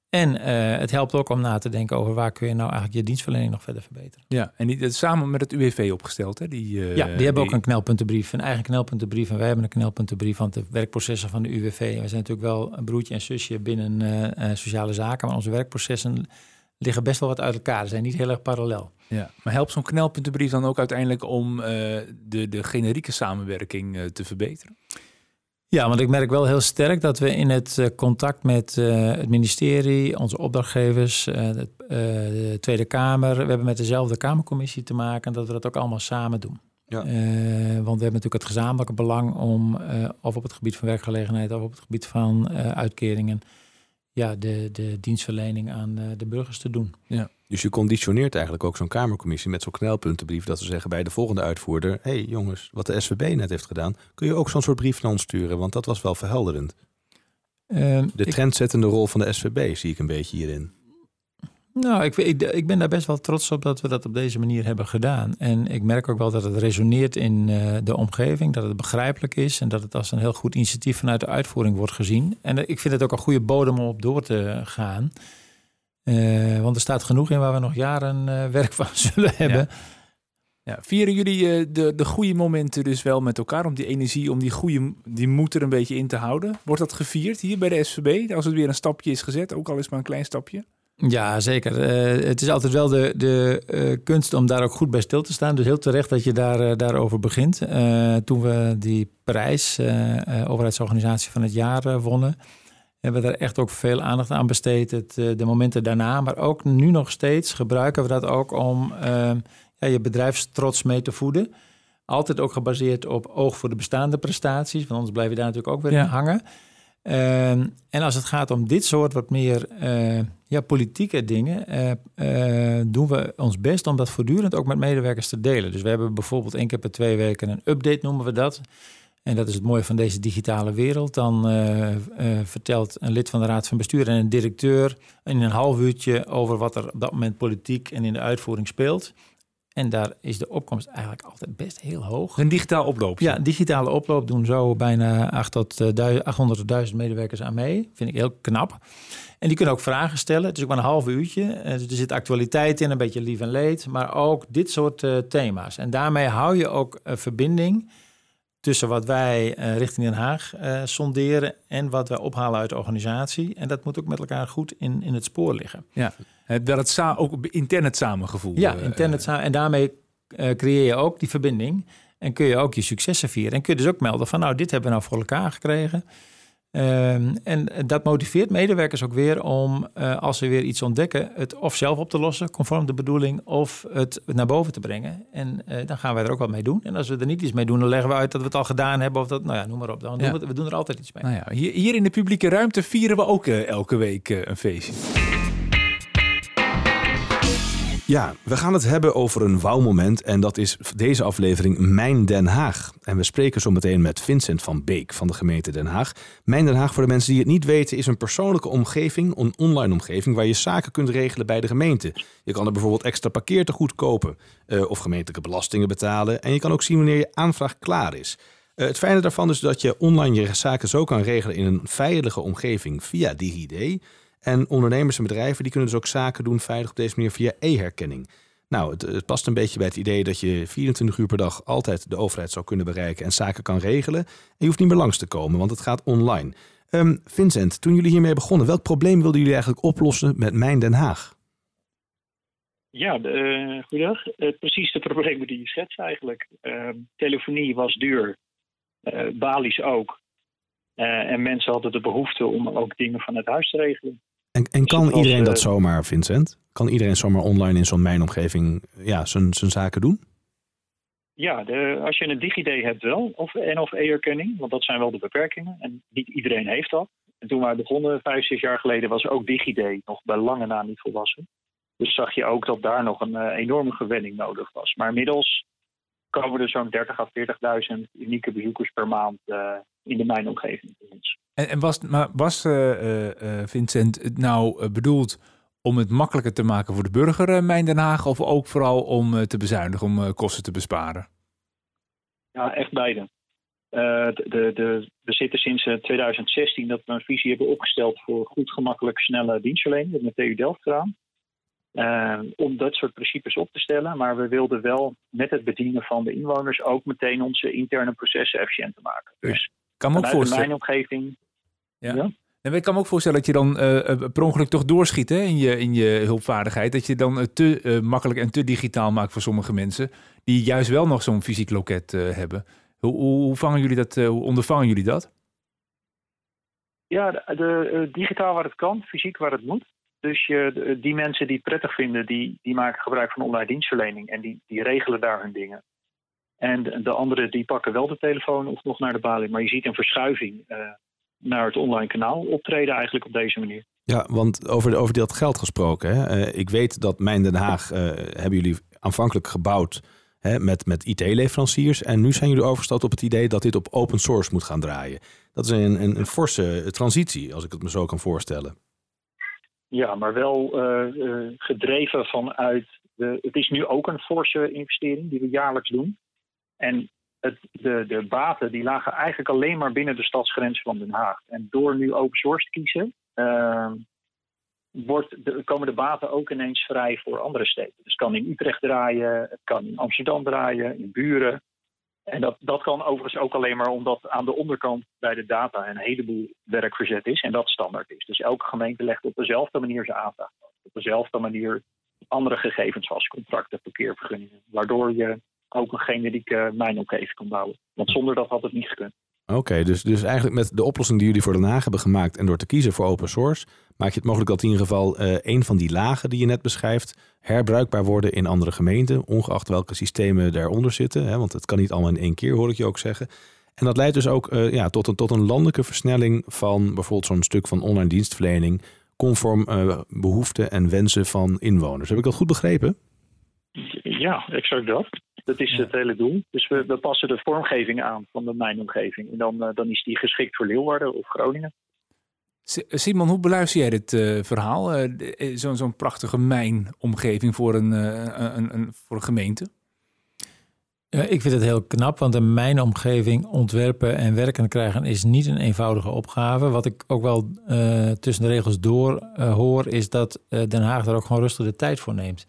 S1: En uh, het helpt ook om na te denken over waar kun je nou eigenlijk je dienstverlening nog verder verbeteren.
S2: Ja, en die, samen met het UWV opgesteld, hè? Die,
S1: uh, ja, die hebben ook een knelpuntenbrief, een eigen knelpuntenbrief. En wij hebben een knelpuntenbrief van de werkprocessen van de UWV. We zijn natuurlijk wel een broertje en zusje binnen uh, sociale zaken, maar onze werkprocessen liggen best wel wat uit elkaar. Ze zijn niet heel erg parallel.
S2: Ja, maar helpt zo'n knelpuntenbrief dan ook uiteindelijk om de, de generieke samenwerking te verbeteren?
S1: Ja, want ik merk wel heel sterk dat we in het eh, contact met uh, het ministerie, onze opdrachtgevers, uh, de, de, Tweede Kamer, we hebben met dezelfde Kamercommissie te maken, dat we dat ook allemaal samen doen. Ja. want we hebben natuurlijk het gezamenlijke belang om, of op het gebied van werkgelegenheid, of op het gebied van uitkeringen, ja, de, de dienstverlening aan de burgers te doen.
S3: Ja. Dus je conditioneert eigenlijk ook zo'n Kamercommissie met zo'n knelpuntenbrief. Dat ze zeggen bij de volgende uitvoerder: hé hey jongens, wat de SVB net heeft gedaan, kun je ook zo'n soort brief naar ons sturen? Want dat was wel verhelderend. Uh, de trendzettende rol van de SVB zie ik een beetje hierin.
S1: Nou, ik, ik, ik, ben daar best wel trots op dat we dat op deze manier hebben gedaan. En ik merk ook wel dat het resoneert in uh, de omgeving, dat het begrijpelijk is en dat het als een heel goed initiatief vanuit de uitvoering wordt gezien. En ik vind het ook een goede bodem om op door te gaan. Uh, want er staat genoeg in waar we nog jaren werk van zullen hebben. Ja.
S2: Ja, vieren jullie de, de goede momenten dus wel met elkaar om die energie, om die goede, die moed er een beetje in te houden? Wordt dat gevierd hier bij de SVB als het weer een stapje is gezet, ook al is maar een klein stapje?
S1: Ja, zeker. het is altijd wel de, de kunst om daar ook goed bij stil te staan. Dus heel terecht dat je daar, daarover begint. toen we die prijs, overheidsorganisatie van het jaar, wonnen, hebben we daar echt ook veel aandacht aan besteed. Het, eh, de momenten daarna, maar ook nu nog steeds gebruiken we dat ook om ja, je bedrijfstrots mee te voeden. Altijd ook gebaseerd op oog voor de bestaande prestaties, want anders blijf je daar natuurlijk ook weer in hangen. Uh, en als het gaat om dit soort wat meer ja, politieke dingen, doen we ons best om dat voortdurend ook met medewerkers te delen. Dus we hebben bijvoorbeeld één keer per twee weken een update, noemen we dat. En dat is het mooie van deze digitale wereld. Dan uh, vertelt een lid van de Raad van Bestuur en een directeur in een half uurtje over wat er op dat moment politiek en in de uitvoering speelt. En daar is de opkomst eigenlijk altijd best heel hoog.
S2: Een digitaal oploop?
S1: Ja, digitale oploop doen zo bijna 8 tot, uh, 800.000 medewerkers aan mee. Vind ik heel knap. En die kunnen ook vragen stellen. Het is ook maar een half uurtje. er zit actualiteit in, een beetje lief en leed. Maar ook dit soort thema's. En daarmee hou je ook verbinding tussen wat wij uh, richting Den Haag uh, sonderen en wat wij ophalen uit de organisatie. En dat moet ook met elkaar goed in, in het spoor liggen.
S2: Ja, dat het ook intern het samengevoel.
S1: Ja, uh, intern het samen. En daarmee creëer je ook die verbinding. En kun je ook je successen vieren. En kun je dus ook melden van nou, dit hebben we nou voor elkaar gekregen. Um, en dat motiveert medewerkers ook weer om, uh, als ze weer iets ontdekken, het of zelf op te lossen, conform de bedoeling, of het naar boven te brengen. En uh, dan gaan wij er ook wat mee doen. En als we er niet iets mee doen, dan leggen we uit dat we het al gedaan hebben, of dat, nou ja, noem maar op. Dan ja. doen we, we, doen er altijd iets mee.
S2: Nou ja, hier, hier, in de publieke ruimte vieren we ook uh, elke week een feestje.
S3: Ja, we gaan het hebben over een wauwmoment en dat is deze aflevering Mijn Den Haag. En we spreken zo meteen met Vincent van Beek van de gemeente Den Haag. Mijn Den Haag, voor de mensen die het niet weten, is een persoonlijke omgeving, een online omgeving waar je zaken kunt regelen bij de gemeente. Je kan er bijvoorbeeld extra parkeertegoed kopen uh, of gemeentelijke belastingen betalen. En je kan ook zien wanneer je aanvraag klaar is. Uh, het fijne daarvan is dat je online je zaken zo kan regelen in een veilige omgeving via DigiD. En ondernemers en bedrijven die kunnen dus ook zaken doen veilig op deze manier via e-herkenning. Nou, het, het, past een beetje bij het idee dat je 24 uur per dag altijd de overheid zou kunnen bereiken en zaken kan regelen. En je hoeft niet meer langs te komen, want het gaat online. Ehm, Vincent, toen jullie hiermee begonnen, welk probleem wilden jullie eigenlijk oplossen met Mijn Den Haag?
S5: Ja, uh, goedendag. Uh, precies de problemen die je schetst eigenlijk. Uh, telefonie was duur, uh, balies ook. en mensen hadden de behoefte om ook dingen vanuit huis te regelen.
S3: En, en kan iedereen dat zomaar, Vincent? Kan iedereen zomaar online in zo'n mijnomgeving ja, zijn zaken doen?
S5: Ja, de, als je een DigiD hebt wel, of, en of e-erkenning, want dat zijn wel de beperkingen. En niet iedereen heeft dat. En toen wij begonnen, vijf, zes jaar geleden, was ook DigiD nog bij lange na niet volwassen. Dus zag je ook dat daar nog een uh, enorme gewenning nodig was. Maar inmiddels komen er zo'n 30 à 40.000 unieke bezoekers per maand uh, in de mijnomgeving.
S2: En, en was, maar was uh, Vincent het nou bedoeld om het makkelijker te maken voor de burger Mijn Den Haag... of ook vooral om te bezuinigen, om kosten te besparen?
S5: Ja, echt beide. de, de, de, we zitten sinds 2016 dat we een visie hebben opgesteld voor goed, gemakkelijk, snelle dienstverlening. Dat met TU Delft gedaan. Uh, om dat soort principes op te stellen. Maar we wilden wel met het bedienen van de inwoners ook meteen onze interne processen efficiënter maken. Dus kan me ook voorstellen. mijn omgeving.
S2: Ja. ja? En ik kan me ook voorstellen dat je dan uh, per ongeluk toch doorschiet hè, in, je, in je hulpvaardigheid. Dat je dan te uh, makkelijk en te digitaal maakt voor sommige mensen. Die juist wel nog zo'n fysiek loket hebben. Hoe, hoe, hoe, vangen jullie dat, hoe ondervangen jullie dat?
S5: Ja, de, de digitaal waar het kan, fysiek waar het moet. Dus die mensen die het prettig vinden, die, die maken gebruik van online dienstverlening en die, die regelen daar hun dingen. En de, de anderen die pakken wel de telefoon of nog naar de balie. Maar je ziet een verschuiving uh, naar het online kanaal optreden eigenlijk op deze manier.
S3: Ja, want over, over dat geld gesproken. Hè? Uh, ik weet dat Mijn Den Haag uh, hebben jullie aanvankelijk gebouwd hè, met, met IT-leveranciers. En nu zijn jullie overgestapt op het idee dat dit op open source moet gaan draaien. Dat is een, een, een forse transitie, als ik het me zo kan voorstellen.
S5: Ja, maar wel uh, gedreven vanuit. De, het is nu ook een forse investering die we jaarlijks doen. En het, de, de baten die lagen eigenlijk alleen maar binnen de stadsgrenzen van Den Haag. En door nu open source te kiezen, uh, wordt de, komen de baten ook ineens vrij voor andere steden. Dus het kan in Utrecht draaien, het kan in Amsterdam draaien, in Buren. En dat, dat kan overigens ook alleen maar omdat aan de onderkant bij de data een heleboel werk verzet is en dat standaard is. Dus elke gemeente legt op dezelfde manier zijn aanvraag. Op dezelfde manier andere gegevens als contracten, parkeervergunningen. Waardoor je ook een generieke mijnomgeving kan bouwen. Want zonder dat had het niet gekund.
S3: Oké, dus, dus eigenlijk met de oplossing die jullie voor Den Haag hebben gemaakt en door te kiezen voor open source, maak je het mogelijk dat in ieder geval uh, een van die lagen die je net beschrijft herbruikbaar worden in andere gemeenten, ongeacht welke systemen daaronder zitten. Hè, want het kan niet allemaal in één keer, hoor ik je ook zeggen. En dat leidt dus ook uh, ja, tot, een, tot een landelijke versnelling van bijvoorbeeld zo'n stuk van online dienstverlening, conform uh, behoeften en wensen van inwoners. Heb ik dat goed begrepen?
S5: Ja, exact dat. Dat is het hele doel. Dus we, we passen de vormgeving aan van de mijnomgeving. En dan, uh, dan is die geschikt voor Leeuwarden of Groningen.
S2: Simon, hoe beluister jij dit uh, verhaal? Uh, Zo'n zo prachtige mijnomgeving voor een, een, een, voor een gemeente?
S1: ik vind het heel knap, want een mijnomgeving ontwerpen en werken krijgen is niet een eenvoudige opgave. Wat ik ook wel tussen de regels door hoor, is dat Den Haag daar ook gewoon rustig de tijd voor neemt.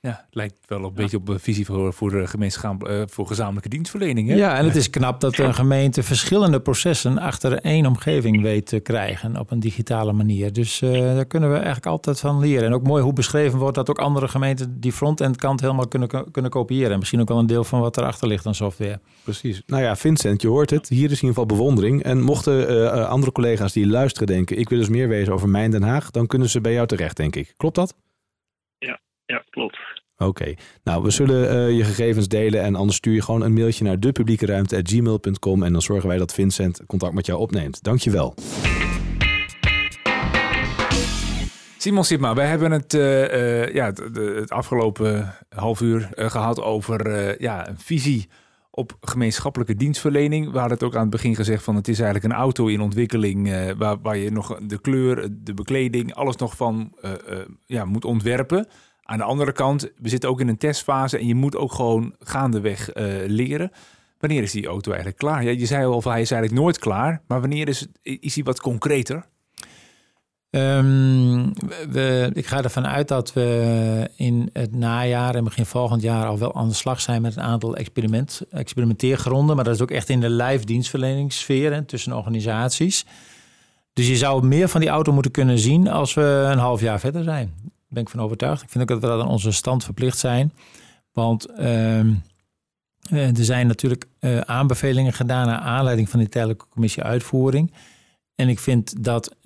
S2: Ja, het lijkt wel een beetje op een visie voor, voor, uh, voor gezamenlijke dienstverlening. Hè?
S1: Ja, en het is knap dat een gemeente verschillende processen achter één omgeving weet te krijgen op een digitale manier. Dus uh, daar kunnen we eigenlijk altijd van leren. En ook mooi hoe beschreven wordt dat ook andere gemeenten die front-end kant helemaal kunnen, kunnen kopiëren. En misschien ook wel een deel van wat erachter ligt aan software.
S3: Precies. Nou ja, Vincent, je hoort het. Hier is in ieder geval bewondering. En mochten uh, andere collega's die luisteren denken, ik wil dus meer weten over Mijn Den Haag, dan kunnen ze bij jou terecht, denk ik. Klopt dat?
S5: Ja, klopt.
S3: Oké, nou we zullen uh, je gegevens delen en anders stuur je gewoon een mailtje naar depubliekeruimte.gmail.com en dan zorgen wij dat Vincent contact met jou opneemt. Dankjewel.
S2: Simon Sipma, wij hebben het, uh, uh, ja, het, het, afgelopen half uur gehad over ja, een visie op gemeenschappelijke dienstverlening. We hadden het ook aan het begin gezegd van het is eigenlijk een auto in ontwikkeling waar, waar je nog de kleur, de bekleding, alles nog van ja, moet ontwerpen. Aan de andere kant, we zitten ook in een testfase en je moet ook gewoon gaandeweg uh, leren. Wanneer is die auto eigenlijk klaar? Ja, je zei al, hij is eigenlijk nooit klaar. Maar wanneer is, is hij wat concreter?
S1: Um, we, ik ga ervan uit dat we in het najaar en begin volgend jaar al wel aan de slag zijn met een aantal experiment, experimenteergronden. Maar dat is ook echt in de live dienstverleningssfeer tussen organisaties. Dus je zou meer van die auto moeten kunnen zien als we een half jaar verder zijn. Ben ik van overtuigd. Ik vind ook dat we dat aan onze stand verplicht zijn. Want ehm, er zijn natuurlijk aanbevelingen gedaan naar aanleiding van die tijdelijke commissie uitvoering. En ik vind dat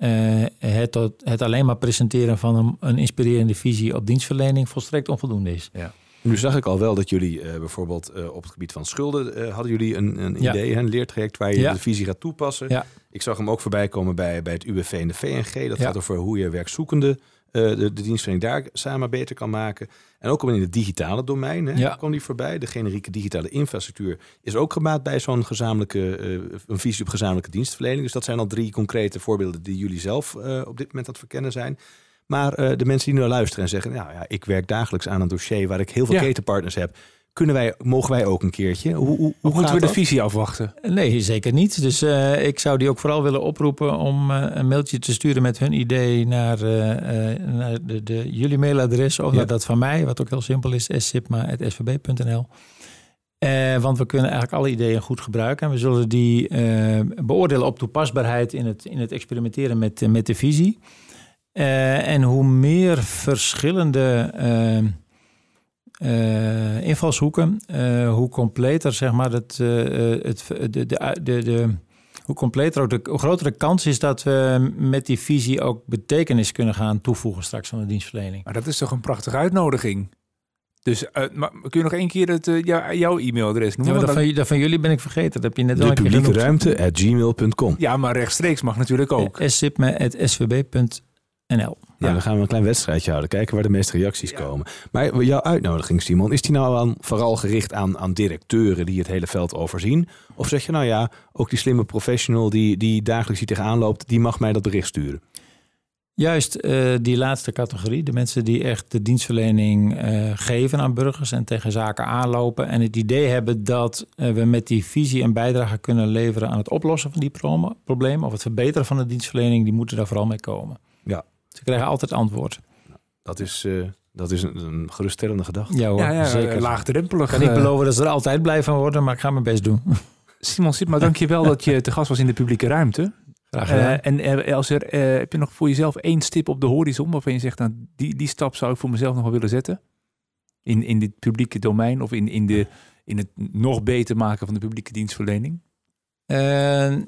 S1: het, het alleen maar presenteren van een, een inspirerende visie op dienstverlening volstrekt onvoldoende is.
S3: Ja. Nu zag ik al wel dat jullie uh, bijvoorbeeld uh, op het gebied van schulden hadden jullie een, een ja. idee, een leertraject waar je ja. de visie gaat toepassen. Ja. Ik zag hem ook voorbij komen bij, bij het UWV en de VNG. Dat gaat over hoe je werkzoekenden de, de dienstverlening daar samen beter kan maken. En ook in het digitale domein hè, kwam die voorbij. De generieke digitale infrastructuur is ook gemaakt bij zo'n gezamenlijke een visie op gezamenlijke dienstverlening. Dus dat zijn al drie concrete voorbeelden die jullie zelf op dit moment aan het verkennen zijn. Maar uh, de mensen die nu luisteren en zeggen, nou ja, ik werk dagelijks aan een dossier waar ik heel veel ja. ketenpartners heb. Kunnen wij, mogen wij ook een keertje? Hoe, hoe, hoe
S2: moeten we de visie afwachten?
S1: Nee, zeker niet. Dus uh, ik zou die ook vooral willen oproepen om uh, een mailtje te sturen met hun idee naar, naar de, de, jullie mailadres of ja. naar dat van mij, wat ook heel simpel is, sipma.svb.nl. want we kunnen eigenlijk alle ideeën goed gebruiken. En we zullen die beoordelen op toepasbaarheid in het, in het experimenteren met, met de visie. Uh, en hoe meer verschillende uh, uh, invalshoeken, hoe completer zeg maar het, het, de, de, de, de, hoe completer ook de hoe grotere kans is dat we met die visie ook betekenis kunnen gaan toevoegen straks aan de dienstverlening.
S2: Maar dat is toch een prachtige uitnodiging. Dus maar, kun je nog één keer het, jou, jouw e-mailadres noemen?
S1: Ja, dat, van, dat, van, jullie ben ik vergeten. Dat heb je net
S3: de publieke ruimte at gmail.com.
S2: Ja, maar rechtstreeks mag natuurlijk ook.
S1: svb.nl
S3: Ja, dan gaan we een klein wedstrijdje houden. Kijken waar de meeste reacties komen. Maar jouw uitnodiging, Simon, is die nou aan, vooral gericht aan, aan directeuren die het hele veld overzien? Of zeg je nou ja, ook die slimme professional die, die dagelijks hier tegenaan loopt, die mag mij dat bericht sturen?
S1: Juist uh, die laatste categorie, de mensen die echt de dienstverlening uh, geven aan burgers en tegen zaken aanlopen en het idee hebben dat uh, we met die visie een bijdrage kunnen leveren aan het oplossen van die problemen of het verbeteren van de dienstverlening, die moeten daar vooral mee komen. Ze krijgen altijd antwoord.
S3: Dat is, uh, dat is een, een geruststellende gedachte.
S1: Ja, hoor,
S2: ja, ja
S1: zeker.
S2: laagdrempelig.
S1: Ik kan niet beloven dat ze er altijd blij van worden, maar ik ga mijn best doen.
S2: Simon Sipma, dank je wel dat je te gast was in de publieke ruimte.
S1: Graag gedaan.
S2: Uh, en uh, als er, heb je nog voor jezelf één stip op de horizon waarvan je zegt, nou, die, die stap zou ik voor mezelf nog wel willen zetten? In, in dit publieke domein of in, in, de, in het nog beter maken van de publieke dienstverlening?
S1: Uh,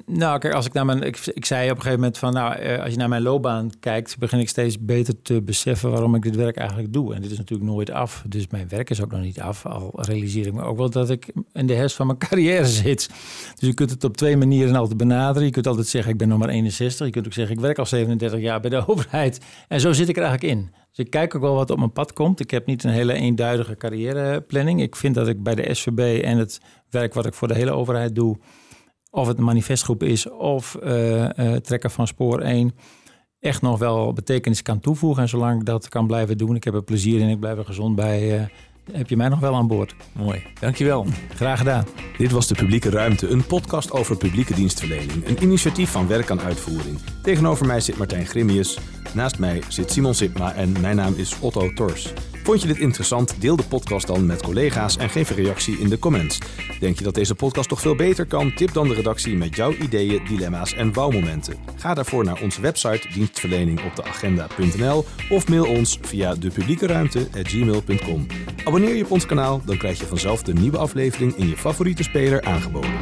S1: nou, kijk, als ik naar mijn. Ik, ik zei op een gegeven moment van. Nou, uh, als je naar mijn loopbaan kijkt, begin ik steeds beter te beseffen waarom ik dit werk eigenlijk doe. En dit is natuurlijk nooit af. Dus mijn werk is ook nog niet af. Al realiseer ik me ook wel dat ik in de herfst van mijn carrière zit. Dus je kunt het op twee manieren altijd benaderen. Je kunt altijd zeggen, ik ben nog maar 61. Je kunt ook zeggen, ik werk al 37 jaar bij de overheid. En zo zit ik er eigenlijk in. Dus ik kijk ook wel wat op mijn pad komt. Ik heb niet een hele eenduidige carrièreplanning. Ik vind dat ik bij de SVB en het werk wat ik voor de hele overheid doe of het een manifestgroep is of uh, uh, trekker van spoor 1, echt nog wel betekenis kan toevoegen. En zolang ik dat kan blijven doen, ik heb er plezier in, ik blijf er gezond bij, uh, heb je mij nog wel aan boord.
S2: Mooi, dankjewel.
S1: Graag gedaan.
S3: Dit was De Publieke Ruimte, een podcast over publieke dienstverlening. Een initiatief van Werk aan Uitvoering. Tegenover mij zit Martijn Grimius, naast mij zit Simon Sipma en mijn naam is Otto Tors. Vond je dit interessant? Deel de podcast dan met collega's en geef een reactie in de comments. Denk je dat deze podcast toch veel beter kan? Tip dan de redactie met jouw ideeën, dilemma's en bouwmomenten. Ga daarvoor naar onze website dienstverlening op de agenda.nl of mail ons via depubliekeruimte.gmail.com. Abonneer je op ons kanaal, dan krijg je vanzelf de nieuwe aflevering in je favoriete speler aangeboden.